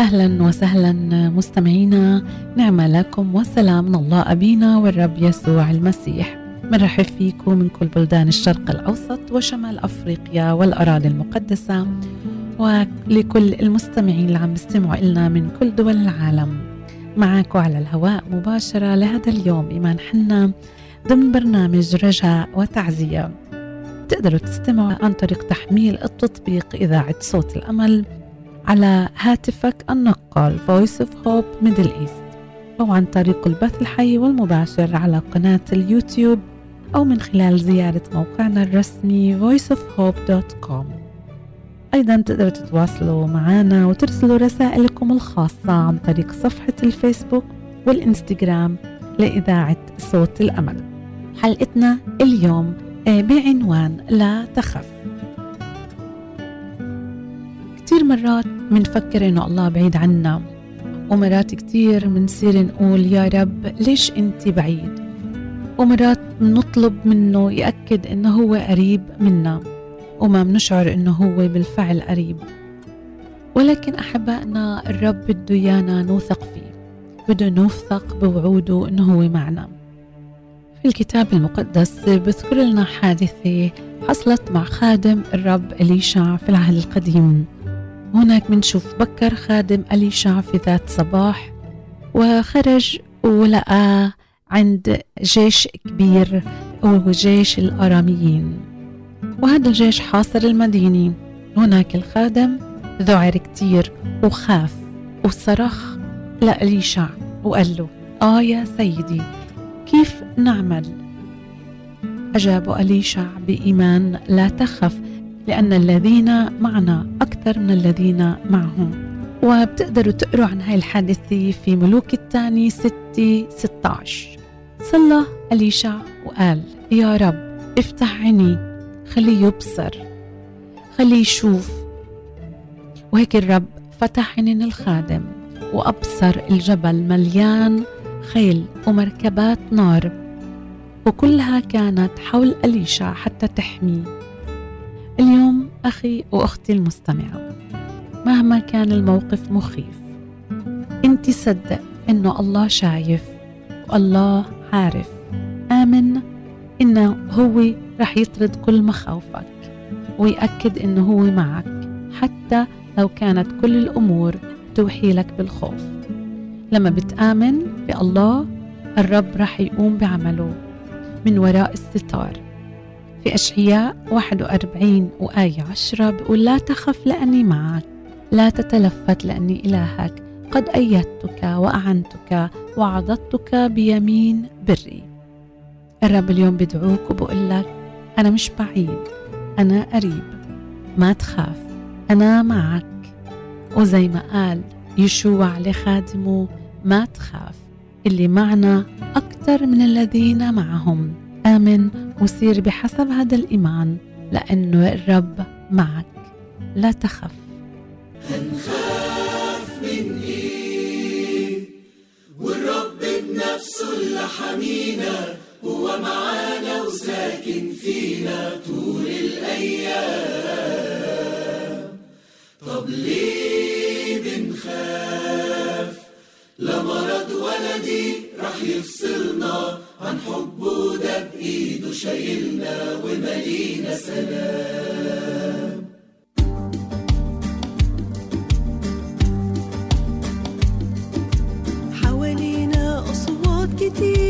أهلا وسهلا مستمعينا نعم لكم وسلام من الله أبينا والرب يسوع المسيح. بنرحب فيكم من كل بلدان الشرق الأوسط وشمال أفريقيا والأراضي المقدسة ولكل المستمعين اللي عم بيستمعوا لنا من كل دول العالم. معكم على الهواء مباشرة لهذا اليوم إيمان حنا. ضمن برنامج رجاء وتعزية. تقدروا تستمعوا عن طريق تحميل التطبيق إذاعة صوت الأمل على هاتفك النقال Voice of Hope Middle East أو عن طريق البث الحي والمباشر على قناة اليوتيوب أو من خلال زيارة موقعنا الرسمي voiceofhope.com أيضا تقدروا تتواصلوا معنا وترسلوا رسائلكم الخاصة عن طريق صفحة الفيسبوك والإنستغرام لإذاعة صوت الأمل. حلقتنا اليوم بعنوان لا تخف. كتير مرات منفكر إنه الله بعيد عنا ومرات كتير منصير نقول يا رب ليش أنت بعيد؟ ومرات بنطلب منه يأكد إنه هو قريب منا وما بنشعر إنه هو بالفعل قريب. ولكن أحبائنا الرب بده إيانا نوثق فيه بده نوثق بوعوده إنه هو معنا. في الكتاب المقدس بذكر لنا حادثة حصلت مع خادم الرب إليشع في العهد القديم. هناك منشوف بكر خادم أليشع في ذات صباح وخرج ولقى عند جيش كبير وهو جيش الأراميين. وهذا الجيش حاصر المدينة. هناك الخادم ذعر كتير وخاف وصرخ لأليشع وقال له آه يا سيدي. كيف نعمل؟ أجاب أليشع بإيمان لا تخف لأن الذين معنا أكثر من الذين معهم. وبتقدروا تقروا عن هاي الحادثة في ملوك الثاني ستة 16 صلى أليشع وقال يا رب افتح عيني خليه يبصر خليه يشوف. وهيك الرب فتح عينين الخادم وأبصر الجبل مليان خيل ومركبات نار وكلها كانت حول أليشع حتى تحميه اليوم أخي وأختي المستمعة مهما كان الموقف مخيف إنت صدق إنه الله شايف والله عارف. آمن انه هو رح يطرد كل مخاوفك ويأكد إنه هو معك حتى لو كانت كل الأمور توحي لك بالخوف. لما بتآمن بالله الرب رح يقوم بعمله من وراء الستار. في أشعياء 41 وآية 10 بيقول لا تخف لأني معك لا تتلفت لأني إلهك قد أيدتك وأعنتك وعضدتك بيمين بري. الرب اليوم بدعوك وبقول لك أنا مش بعيد أنا قريب ما تخاف أنا معك. وزي ما قال يشوع لخادمه ما تخاف. اللي معنا أكثر من الذين معهم. آمن وسير بحسب هذا الإيمان لأنه الرب معك. لا تخف. هنخاف من إيه والرب بنفسه اللي حمينا هو معانا وساكن فينا طول الأيام. طب ليه بنخاف لا مرض ولا ضيق راح يفصلنا عن حبه ده بإيده شايلنا وملينا سلام. حوالينا أصوات كتير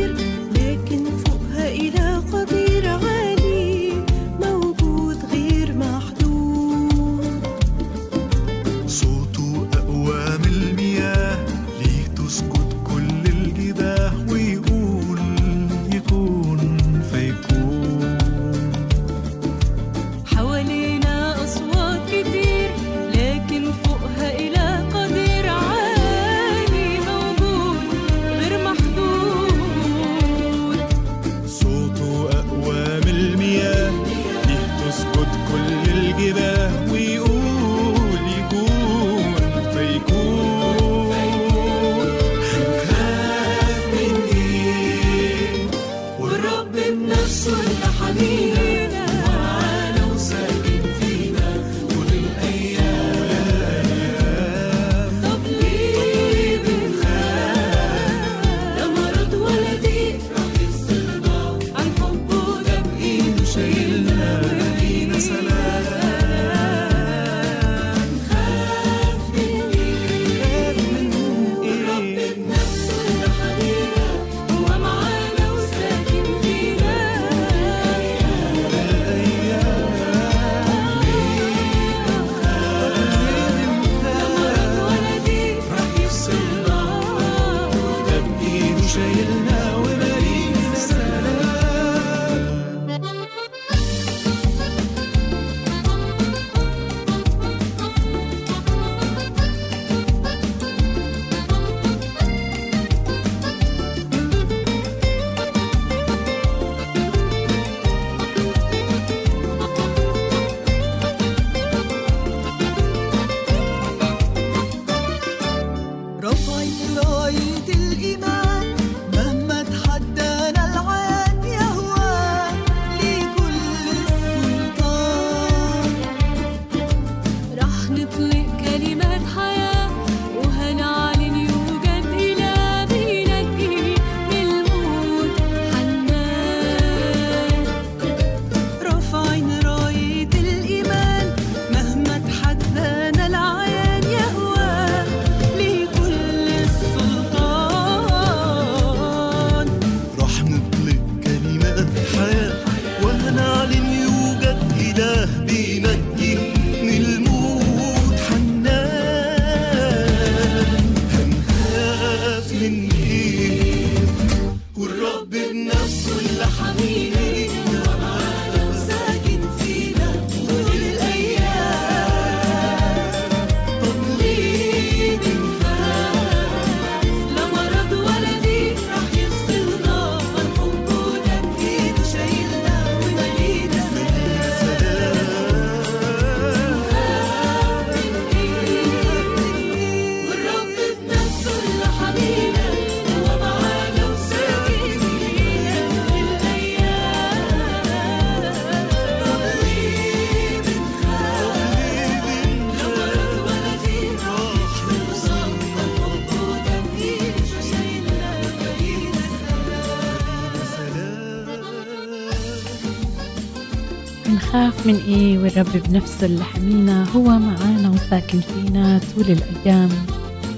بنخاف من إيه؟ والرب بنفسه اللي حمينا هو معانا وساكن فينا طول الأيام.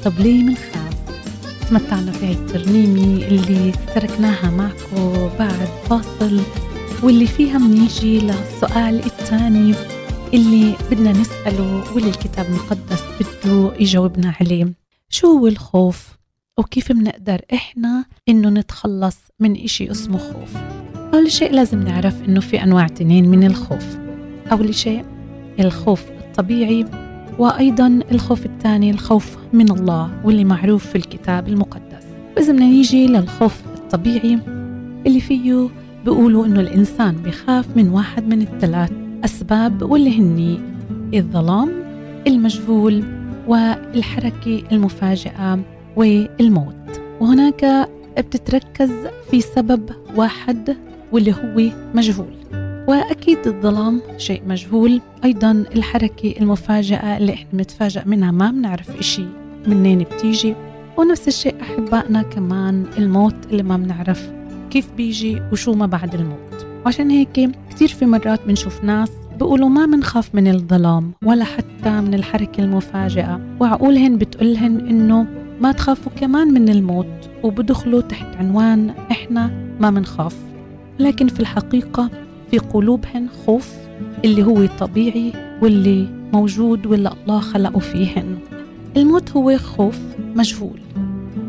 طب ليه منخاف تمتعنا في هاي الترنيمة اللي تركناها معكم بعد فاصل واللي فيها منيجي للسؤال الثاني اللي بدنا نسأله واللي الكتاب المقدس بده يجاوبنا عليه. شو هو الخوف؟ وكيف بنقدر إحنا إنه نتخلص من إشي اسمه خوف؟ أول شيء لازم نعرف إنه في أنواع تنين من الخوف. أول شيء الخوف الطبيعي وأيضا الخوف الثاني الخوف من الله واللي معروف في الكتاب المقدس. وإذا بدنا نيجي للخوف الطبيعي اللي فيه بيقولوا إنه الإنسان بيخاف من واحد من الثلاث أسباب واللي هني الظلام المجهول والحركة المفاجئة والموت. وهناك بتتركز في سبب واحد واللي هو مجهول. وأكيد الظلام شيء مجهول. أيضا الحركة المفاجئة اللي إحنا بنتفاجأ منها ما بنعرف إشي منين بتيجي. ونفس الشيء أحبائنا كمان الموت اللي ما بنعرف كيف بيجي وشو ما بعد الموت. وعشان هيك كتير في مرات بنشوف ناس بيقولوا ما منخاف من الظلام ولا حتى من الحركة المفاجئة وعقولهن بتقولهن إنه ما تخافوا كمان من الموت وبدخلوا تحت عنوان إحنا ما منخاف لكن في الحقيقة في قلوبهن خوف اللي هو طبيعي واللي موجود واللي الله خلقه فيهن الموت هو خوف مجهول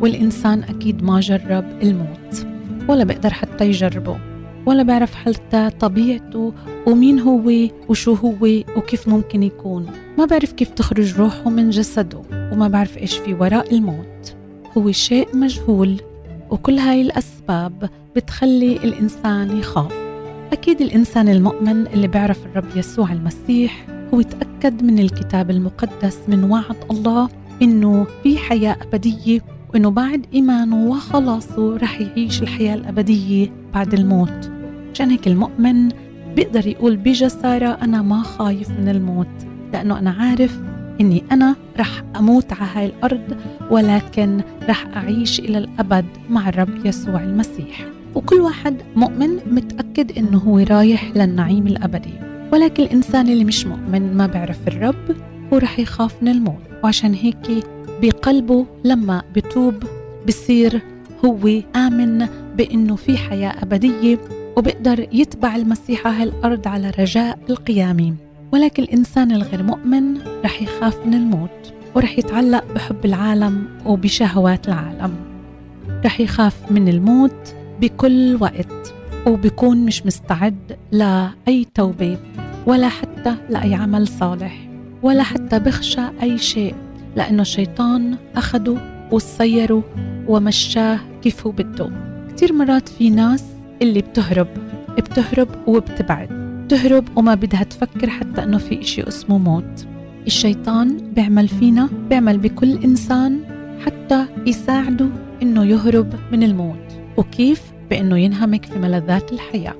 والإنسان أكيد ما جرب الموت ولا بقدر حتى يجربه ولا بعرف حتى طبيعته ومين هو وشو هو وكيف ممكن يكون. ما بعرف كيف تخرج روحه من جسده وما بعرف إيش في وراء الموت. هو شيء مجهول وكل هاي الأسباب بتخلي الإنسان يخاف. أكيد الإنسان المؤمن اللي بيعرف الرب يسوع المسيح هو يتأكد من الكتاب المقدس من وعد الله إنه في حياة أبدية وإنه بعد إيمانه وخلاصه رح يعيش الحياة الأبدية بعد الموت. عشان هيك المؤمن بيقدر يقول بجسارة أنا ما خايف من الموت لأنه أنا عارف إني أنا رح أموت على هاي الأرض ولكن رح أعيش إلى الأبد مع الرب يسوع المسيح. وكل واحد مؤمن متأكد إنه هو رايح للنعيم الأبدي. ولكن الإنسان اللي مش مؤمن ما بيعرف الرب هو رح يخاف من الموت. وعشان هيك بقلبه لما بتوب بصير هو آمن بإنه في حياة أبدية وبيقدر يتبع المسيح على على رجاء القيامة. ولكن الإنسان الغير مؤمن رح يخاف من الموت ورح يتعلق بحب العالم وبشهوات العالم. رح يخاف من الموت بكل وقت وبيكون مش مستعد لأي توبة ولا حتى لأي عمل صالح ولا حتى بخشى أي شيء لأنه الشيطان أخده وسيره ومشاه كيف هو بده. كتير مرات في ناس اللي بتهرب بتهرب وبتبعد بتهرب وما بدها تفكر حتى إنه في إشي اسمه موت. الشيطان بيعمل فينا بيعمل بكل إنسان حتى يساعده إنه يهرب من الموت. وكيف؟ بأنه ينهمك في ملذات الحياة.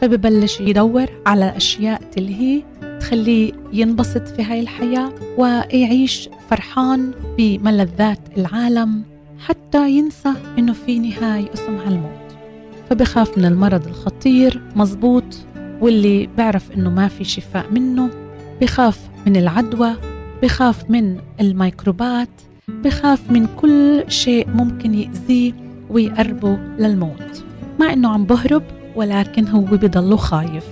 فببلش يدور على أشياء تلهيه تخليه ينبسط في هاي الحياة ويعيش فرحان بملذات العالم حتى ينسى إنه في نهاية اسمها الموت فبخاف من المرض الخطير مزبوط واللي بعرف إنه ما في شفاء منه. بخاف من العدوى بخاف من الميكروبات بخاف من كل شيء ممكن يأذيه. ويقربه للموت. مع إنه عم بهرب ولكن هو بضله خايف.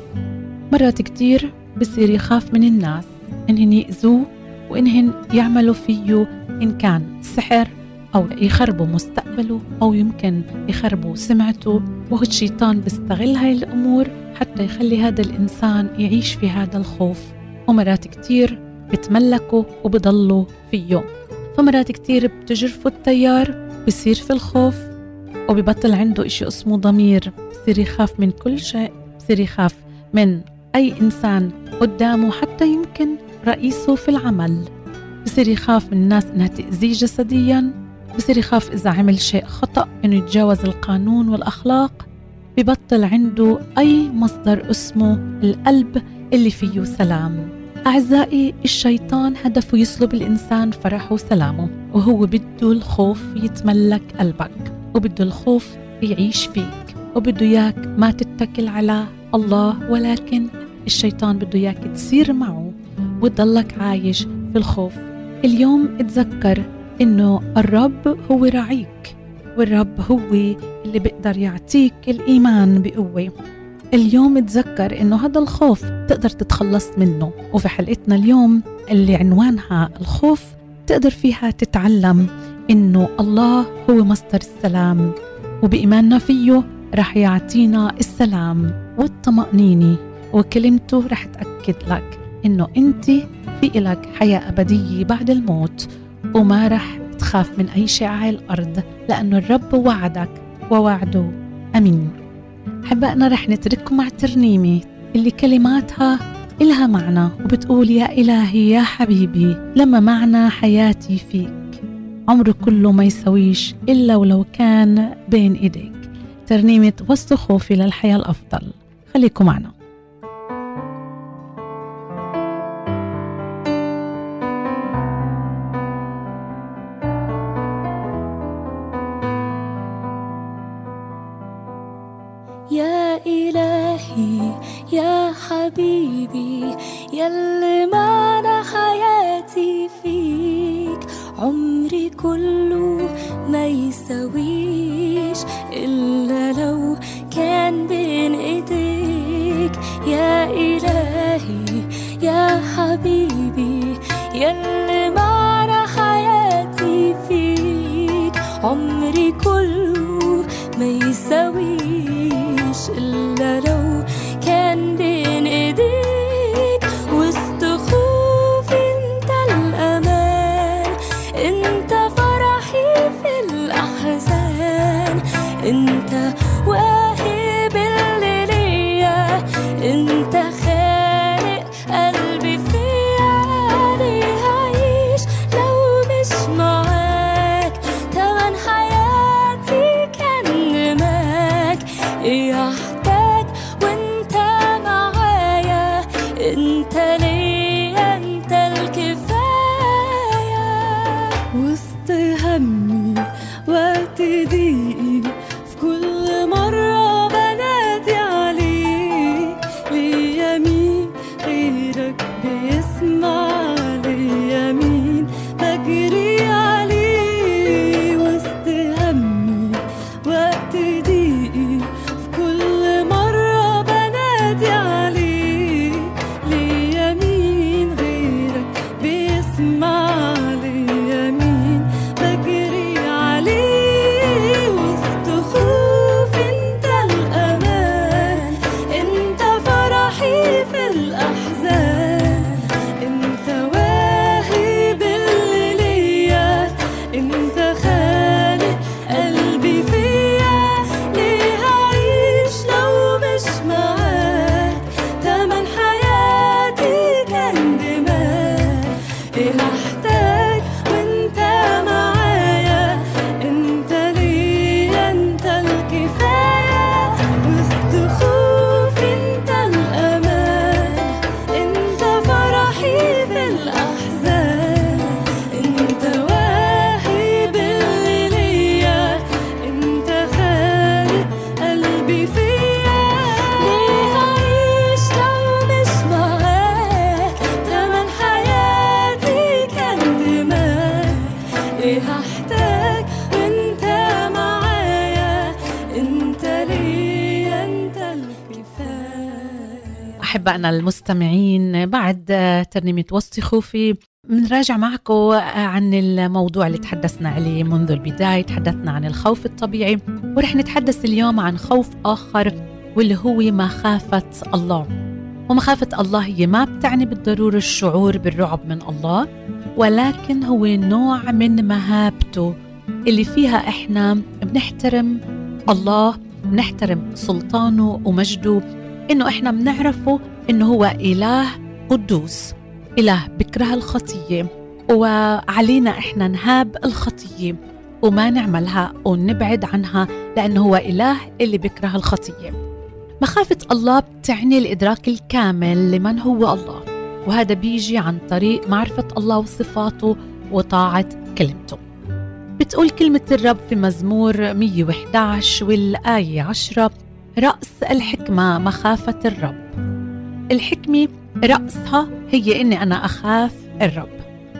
مرات كتير بصير يخاف من الناس. انهن يأذوه وانهن يعملوا فيه إن كان سحر أو يخربوا مستقبله أو يمكن يخربوا سمعته. وهو الشيطان بيستغل هاي الأمور حتى يخلي هذا الإنسان يعيش في هذا الخوف. ومرات كتير بتملكوا وبضلوا فيه فمرات كتير بتجرفوا التيار بصير في الخوف. وببطل عنده إشي اسمه ضمير. بصير يخاف من كل شيء بصير يخاف من أي إنسان قدامه حتى يمكن رئيسه في العمل. بصير يخاف من الناس إنها تأذيه جسدياً. بصير يخاف إذا عمل شيء خطأ إنه يتجاوز القانون والأخلاق. ببطل عنده أي مصدر اسمه القلب اللي فيه سلام. أعزائي الشيطان هدفه يسلب الإنسان فرحه وسلامه. وهو بده الخوف يتملك قلبك وبده الخوف يعيش فيك وبده إياك ما تتكل على الله ولكن الشيطان بده إياك تصير معه وتضلك عايش في الخوف. اليوم اتذكر إنه الرب هو راعيك والرب هو اللي بيقدر يعطيك الإيمان بقوة. اليوم تذكر إنه هذا الخوف تقدر تتخلص منه. وفي حلقتنا اليوم اللي عنوانها الخوف تقدر فيها تتعلم إنه الله هو مصدر السلام وبإيماننا فيه رح يعطينا السلام والطمأنينة وكلمته رح تأكد لك إنه أنت في إلك حياة أبدية بعد الموت وما رح تخاف من أي شيء على الأرض لأنه الرب وعدك ووعده. أمين. أحبائنا رح نترككم مع ترنيمة اللي كلماتها إلها معنى وبتقول يا إلهي يا حبيبي لما معنى حياتي فيك. عمره كله ما يسويش إلا ولو كان بين إيديك. ترنيمة وسط خوفي للحياة الأفضل. خليكم معنا. حبيبي يلي معنى حياتي فيك. عمري كله ما يسويش إلا لو كان بين إيديك. يا إلهي يا حبيبي يلي معنى حياتي فيك. عمري كله ما يسويش الكفايه أحبائنا المستمعين بعد ترنيمة وسط خوفي بنراجع معكم عن الموضوع اللي تحدثنا عليه منذ البداية تحدثنا عن الخوف الطبيعي ورح نتحدث اليوم عن خوف آخر واللي هو مخافة الله. ومخافة الله هي ما بتعني بالضرورة الشعور بالرعب من الله ولكن هو نوع من مهابته اللي فيها إحنا بنحترم الله بنحترم سلطانه ومجده إنه إحنا بنعرفه إنه هو إله قدوس إله بكره الخطية وعلينا إحنا نهاب الخطية وما نعملها ونبعد عنها لأنه هو إله اللي بكره الخطية. مخافة الله بتعني الإدراك الكامل لمن هو الله وهذا بيجي عن طريق معرفة الله وصفاته وطاعة كلمته. بتقول كلمة الرب في مزمور 111 والآية 10 رأس الحكمة مخافة الرب. الحكمة رأسها هي إني أنا أخاف الرب.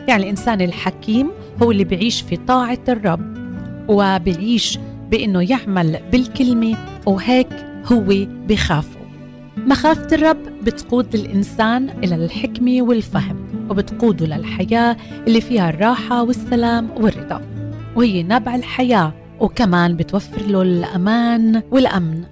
يعني الإنسان الحكيم هو اللي بيعيش في طاعة الرب وبيعيش بإنه يعمل بالكلمة وهيك هو بخافه. مخافة الرب بتقود الإنسان إلى الحكمة والفهم وبتقوده للحياة اللي فيها الراحة والسلام والرضا. وهي نبع الحياة وكمان بتوفر له الأمان والأمن.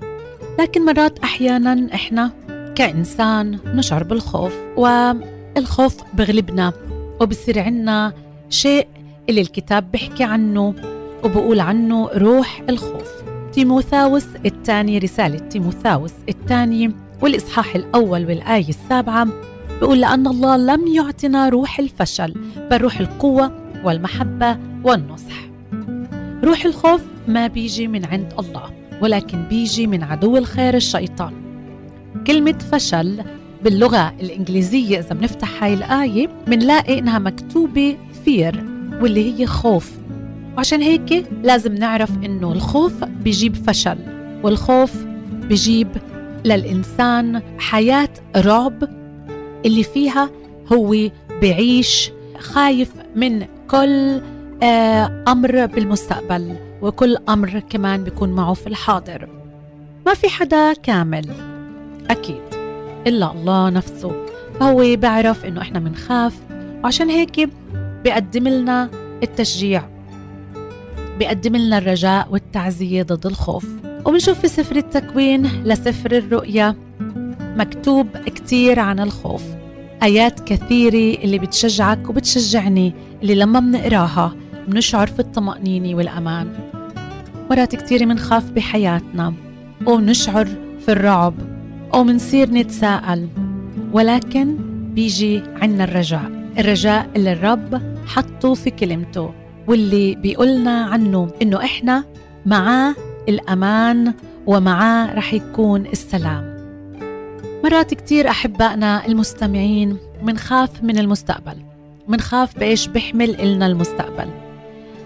لكن مرات أحيانا إحنا كإنسان نشعر بالخوف والخوف بغلبنا وبصير عنا شيء اللي الكتاب بيحكي عنه وبقول عنه روح الخوف. تيموثاوس الثاني رسالة تيموثاوس الثاني والإصحاح الأول والآية السابعة بيقول لأن الله لم يعطنا روح الفشل بل روح القوة والمحبة والنصح. روح الخوف ما بيجي من عند الله ولكن بيجي من عدو الخير الشيطان. كلمة فشل باللغة الإنجليزية إذا بنفتح هاي الآية بنلاقي إنها مكتوبة فير واللي هي خوف. وعشان هيك لازم نعرف إنه الخوف بيجيب فشل والخوف بيجيب للإنسان حياة رعب اللي فيها هو بيعيش خايف من كل آه، أمر بالمستقبل وكل أمر كمان بيكون معه في الحاضر. ما في حدا كامل. أكيد. إلا الله نفسه. فهو بيعرف إنه إحنا منخاف وعشان هيك بيقدم لنا التشجيع. بيقدم لنا الرجاء والتعزية ضد الخوف. وبنشوف في سفر التكوين لسفر الرؤيا مكتوب كتير عن الخوف. آيات كثيرة اللي بتشجعك وبتشجعني اللي لما بنقراها بنشعر في الطمأنينة والأمان. مرات كتير منخاف بحياتنا. ونشعر في الرعب. أو منصير نتساءل ولكن بيجي عنا الرجاء. الرجاء اللي الرب حطه في كلمته واللي بيقولنا عنه إنه إحنا معاه الأمان ومعاه رح يكون السلام. مرات كتير أحبائنا المستمعين منخاف من المستقبل منخاف بإيش بيحمل إلنا المستقبل.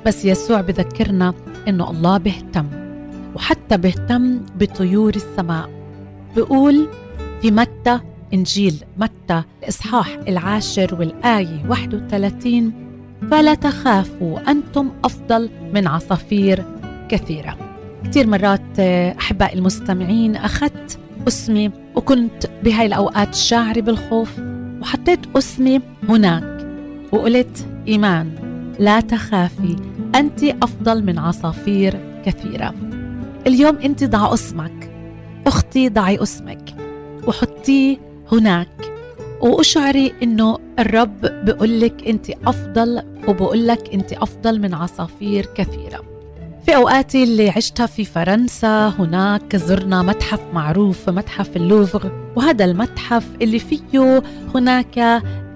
بس يسوع بذكرنا إنه الله بيهتم وحتى بيهتم بطيور السماء. بيقول في متى إنجيل متى الإصحاح العاشر والآية 31 فلا تخافوا أنتم أفضل من عصافير كثيرة. كثير مرات أحباء المستمعين أخذت أسمي وكنت بهاي الأوقات شاعرة بالخوف وحطيت أسمي هناك وقلت إيمان لا تخافي أنت أفضل من عصافير كثيرة. اليوم أنت ضع أسمك أختي ضعي اسمك وحطيه هناك. وأشعري إنه الرب بيقول لك أنت أفضل وبقول لك أنت أفضل من عصافير كثيرة. في أوقاتي اللي عشتها في فرنسا هناك زرنا متحف معروف متحف اللوفر وهذا المتحف اللي فيه هناك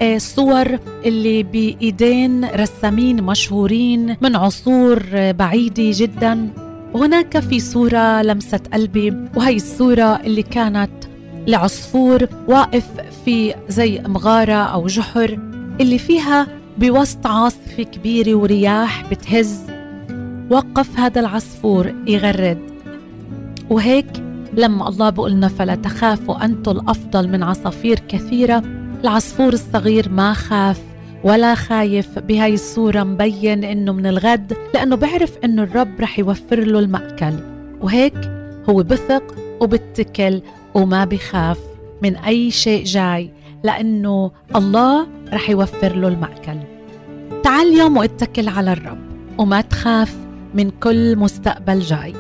آه، صور اللي بإيدين رسامين مشهورين من عصور آه، بعيدة جدا. وهناك في صورة لمست قلبي وهي الصورة اللي كانت لعصفور واقف في زي مغارة أو جحر اللي فيها بوسط عاصفه كبيره ورياح بتهز. وقف هذا العصفور يغرد. وهيك لما الله بقولنا فلا تخافوا أنتم الأفضل من عصافير كثيرة. العصفور الصغير ما خاف. ولا خايف بهاي الصورة مبين إنه من الغد لأنه بعرف إنه الرب رح يوفر له المأكل. وهيك هو بثق وبتكل وما بخاف من أي شيء جاي لأنه الله رح يوفر له المأكل. تعال اليوم واتكل على الرب وما تخاف من كل مستقبل جاي.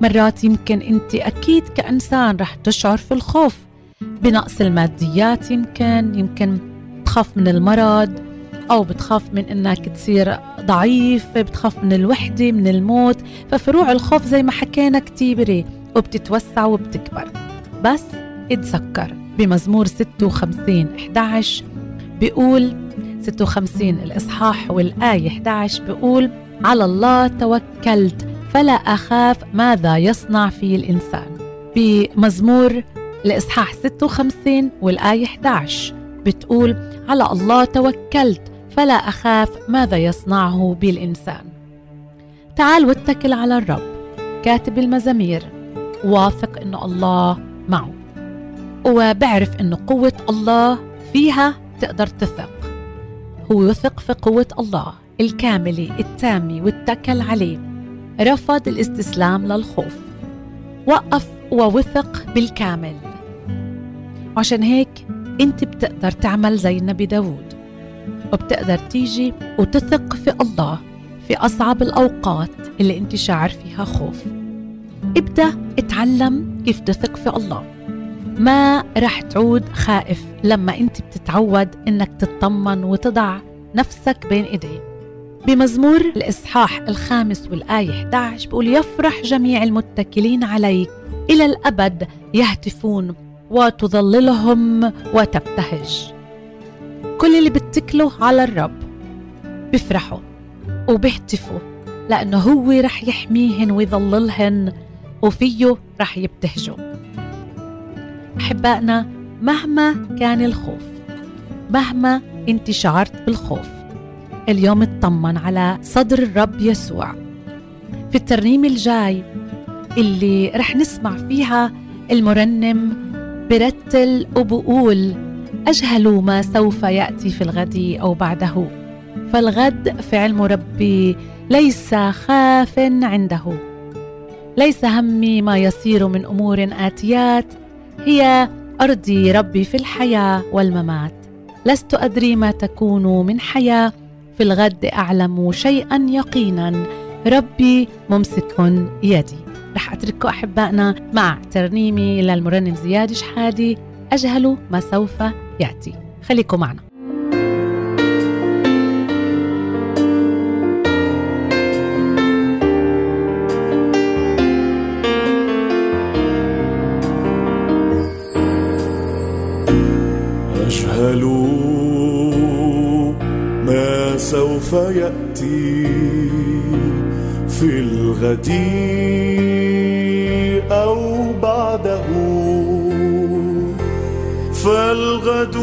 مرات يمكن أنت أكيد كإنسان رح تشعر في الخوف بنقص الماديات يمكن يمكن تخاف من المرض أو بتخاف من إنك تصير ضعيف بتخاف من الوحدة من الموت. ففروع الخوف زي ما حكينا كتيره وبتتوسع وبتكبر. بس اتذكر بمزمور 56 11 بيقول 56 الإصحاح والآية 11 بيقول على الله توكلت فلا أخاف ماذا يصنع في الإنسان. بمزمور الإصحاح 56 والآية 11 بتقول على الله توكلت فلا أخاف ماذا يصنعه بالإنسان. تعال واتكل على الرب كاتب المزامير واثق إنه الله معه وبعرف إنه قوة الله فيها تقدر تثق. هو يثق في قوة الله الكاملة التامة واتكل عليه رفض الاستسلام للخوف وقف ووثق بالكامل. وعشان هيك أنت بتقدر تعمل زي النبي داود. وبتقدر تيجي وتثق في الله في أصعب الأوقات اللي أنت شاعر فيها خوف. ابدأ اتعلم كيف تثق في الله. ما رح تعود خائف لما أنت بتتعود إنك تطمن وتضع نفسك بين إيديه. بمزمور الإصحاح الخامس والآية 11 بيقول يفرح جميع المتكلين عليك إلى الأبد يهتفون وتظللهم وتبتهج. كل اللي بتكلوا على الرب. بيفرحوا وبيهتفوا لأنه هو رح يحميهن ويظللهن وفيه رح يبتهجوا. أحبائنا مهما كان الخوف مهما انت شعرت بالخوف اليوم اطمن على صدر الرب يسوع. في الترنيم الجاي اللي رح نسمع فيها المرنم برتل وبقول أجهل ما سوف يأتي في الغد أو بعده. فالغد في علم ربي ليس خاف عنده. ليس همي ما يصير من أمور آتيات. هي أرضي ربي في الحياة والممات. لست أدري ما تكون من حياة. في الغد أعلم شيئا يقينا. ربي ممسك يدي. رح أترككم أحبائنا مع ترنيمي للمرنم زياد شحادي. أجهل ما سوف يأتي. خليكم معنا. أجهل ما سوف يأتي في الغد أو بعده. فالغد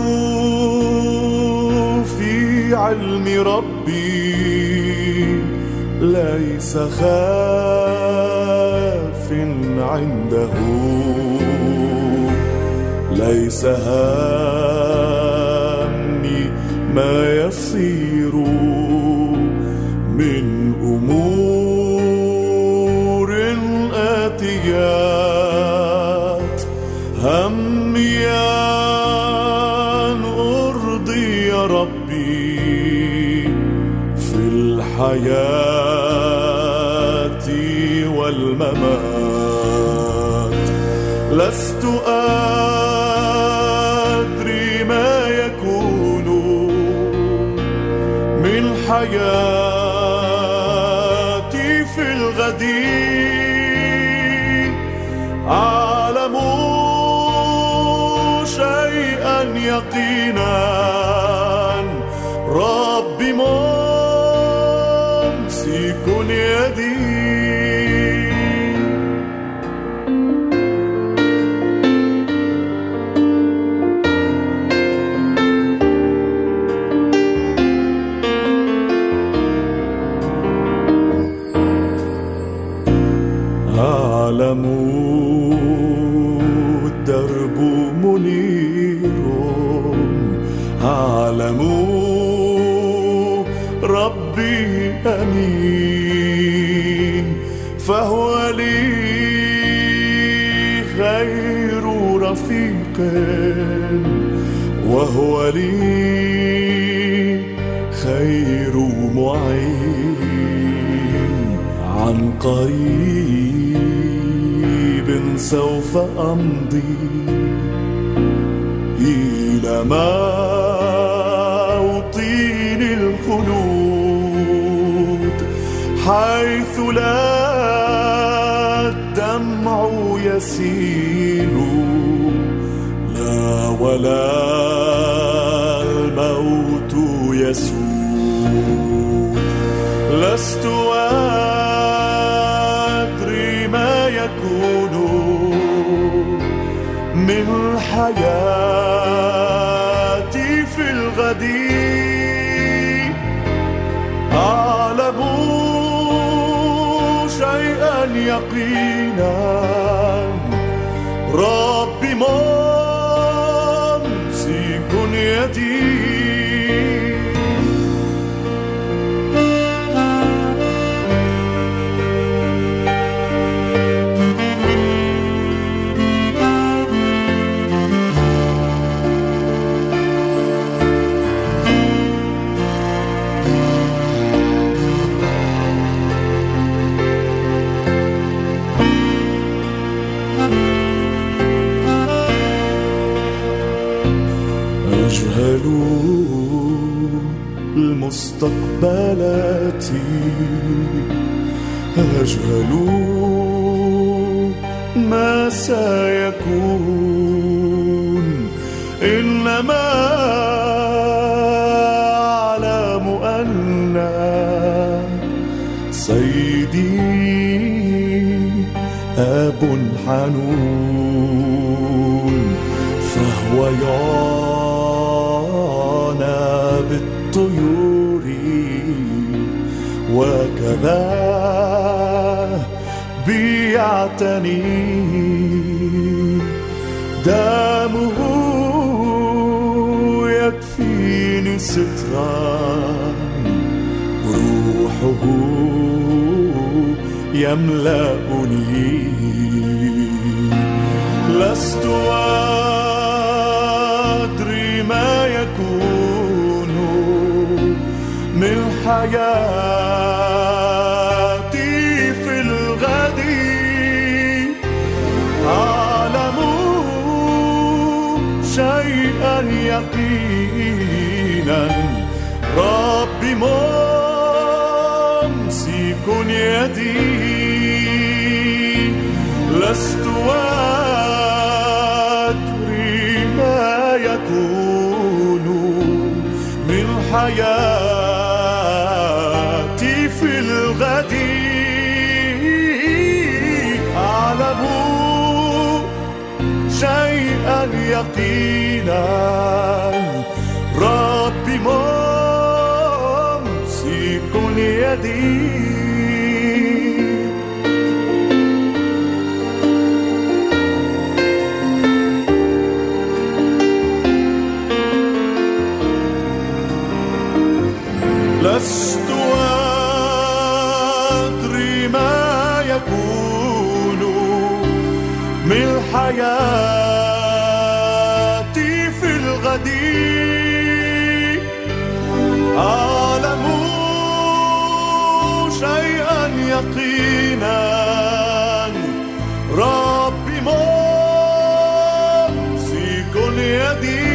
في علم ربي؟ ليس خاف عنده. ليس همي ما يصير الحياة والممات. لست أدري ما يكون من حياتي الموت يسود لست أدري ما يكون من حياتي في الغد. أعلم شيئا يقينا. ربي المستقبلات أجهل ما سيكون إنما أعلم أن سيدي أب حنون فهو يعنى وكذا بيعتني. دمه يكفيني سترا. روحه يملأني. لست أدري ما يكون من حياتي. شيئا يقينا ربي ممسك يدي لست أدري يقينا ربي ممسك يدي لست أدري ما يكون من حياتي يقينا ربي ممسك يدي.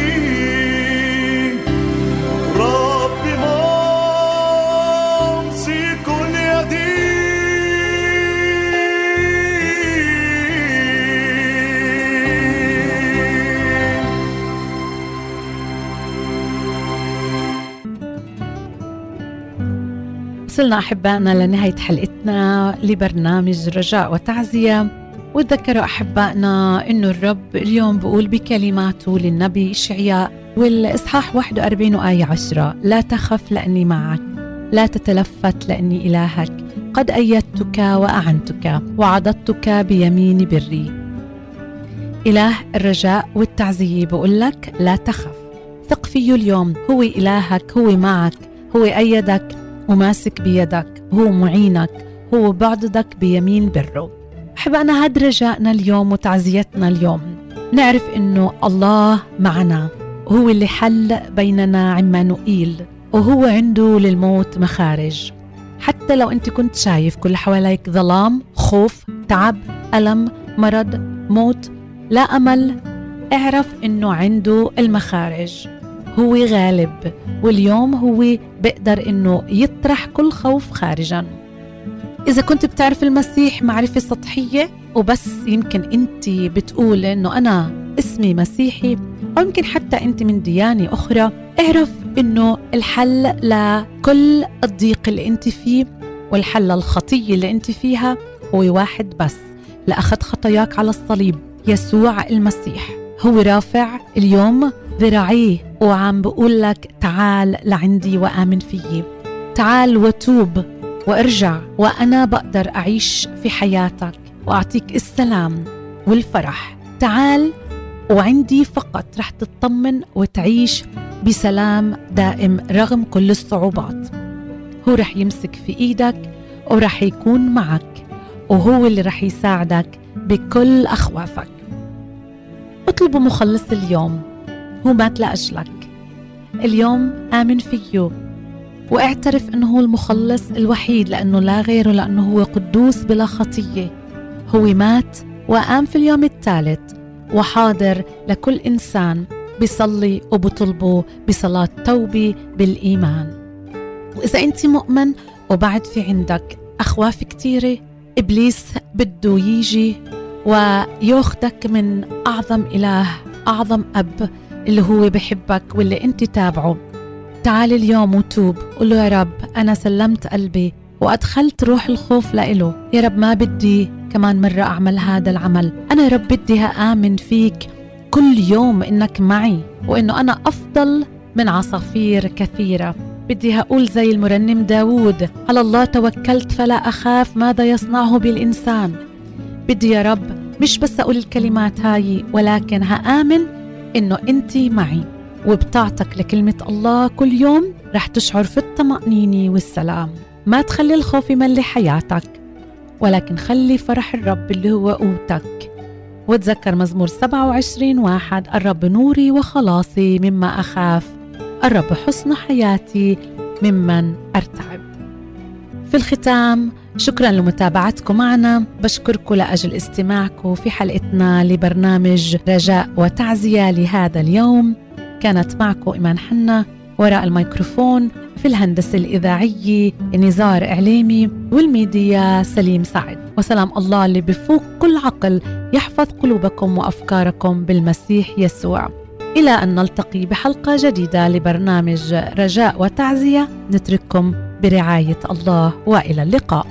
ربي ممسك يدي. وصلنا أحبائنا لنهاية حلقتنا لبرنامج رجاء وتعزية وتذكروا أحبائنا أنه الرب اليوم بقول بكلماته للنبي إشعياء والإصحاح 41 وآية 10 لا تخف لأني معك لا تتلفت لأني إلهك قد أيدتك وأعنتك وعضدتك بيمين بري. إله الرجاء والتعزية بقول لك لا تخف ثق فيه اليوم هو إلهك هو معك هو أيدك وماسك بيدك هو معينك. هو بعضدك بيمين بره. أحبائنا هاد رجائنا اليوم وتعزيتنا اليوم. نعرف إنه الله معنا. هو اللي حل بيننا عمانوئيل وهو عنده للموت مخارج. حتى لو أنت كنت شايف كل حواليك ظلام خوف تعب ألم مرض موت لا أمل اعرف إنه عنده المخارج. هو غالب واليوم هو بيقدر إنه يطرح كل خوف خارجاً. إذا كنت بتعرف المسيح معرفة سطحية وبس يمكن أنت بتقول إنه أنا اسمي مسيحي أو يمكن حتى أنت من ديانة أخرى اعرف إنه الحل لكل الضيق اللي أنت فيه والحل للخطية اللي أنت فيها هو واحد بس. لأخذ خطاياك على الصليب. يسوع المسيح. هو رافع اليوم ذراعيه وعم بقول لك تعال لعندي وآمن فيي. تعال وتوب. وارجع وأنا بقدر أعيش في حياتك وأعطيك السلام والفرح. تعال وعندي فقط رح تطمن وتعيش بسلام دائم رغم كل الصعوبات. هو رح يمسك في إيدك ورح يكون معك وهو اللي رح يساعدك بكل أخوافك. اطلبوا مخلص اليوم هو مات لاجلك اليوم آمن فيه. واعترف إنه هو المخلص الوحيد لأنه لا غيره لأنه هو قدوس بلا خطية. هو مات وقام في اليوم الثالث وحاضر لكل إنسان بيصلي وبطلبه بصلاة توبه بالإيمان. وإذا أنت مؤمن وبعد في عندك أخواف كثيره إبليس بده يجي وياخدك من أعظم إله أعظم أب اللي هو بحبك واللي أنت تابعه. تعال اليوم وتوب. قل له يا رب أنا سلمت قلبي وأدخلت روح الخوف لإله. يا رب ما بدي كمان مرة أعمل هذا العمل. أنا يا رب بدي آمن فيك كل يوم إنك معي وإنه أنا أفضل من عصافير كثيرة. بدي أقول زي المرنم داود على الله توكلت فلا أخاف ماذا يصنعه بالإنسان. بدي يا رب مش بس أقول الكلمات هاي ولكن هآمن إنه أنت معي. وبطاعتك لكلمة الله كل يوم رح تشعر في الطمأنينة والسلام. ما تخلي الخوف يملي حياتك ولكن خلي فرح الرب اللي هو قوتك. وتذكر مزمور 27 واحد الرب نوري وخلاصي مما أخاف الرب حسن حياتي ممن أرتعب. في الختام شكرا لمتابعتكم معنا. بشكركم لأجل استماعكم في حلقتنا لبرنامج رجاء وتعزية لهذا اليوم. كانت معكم إيمان حنا وراء الميكروفون في الهندسة الإذاعية نزار إعلامي والميديا سليم سعد. وسلام الله اللي بفوق كل عقل يحفظ قلوبكم وأفكاركم بالمسيح يسوع. إلى أن نلتقي بحلقة جديدة لبرنامج رجاء وتعزية نترككم برعاية الله وإلى اللقاء.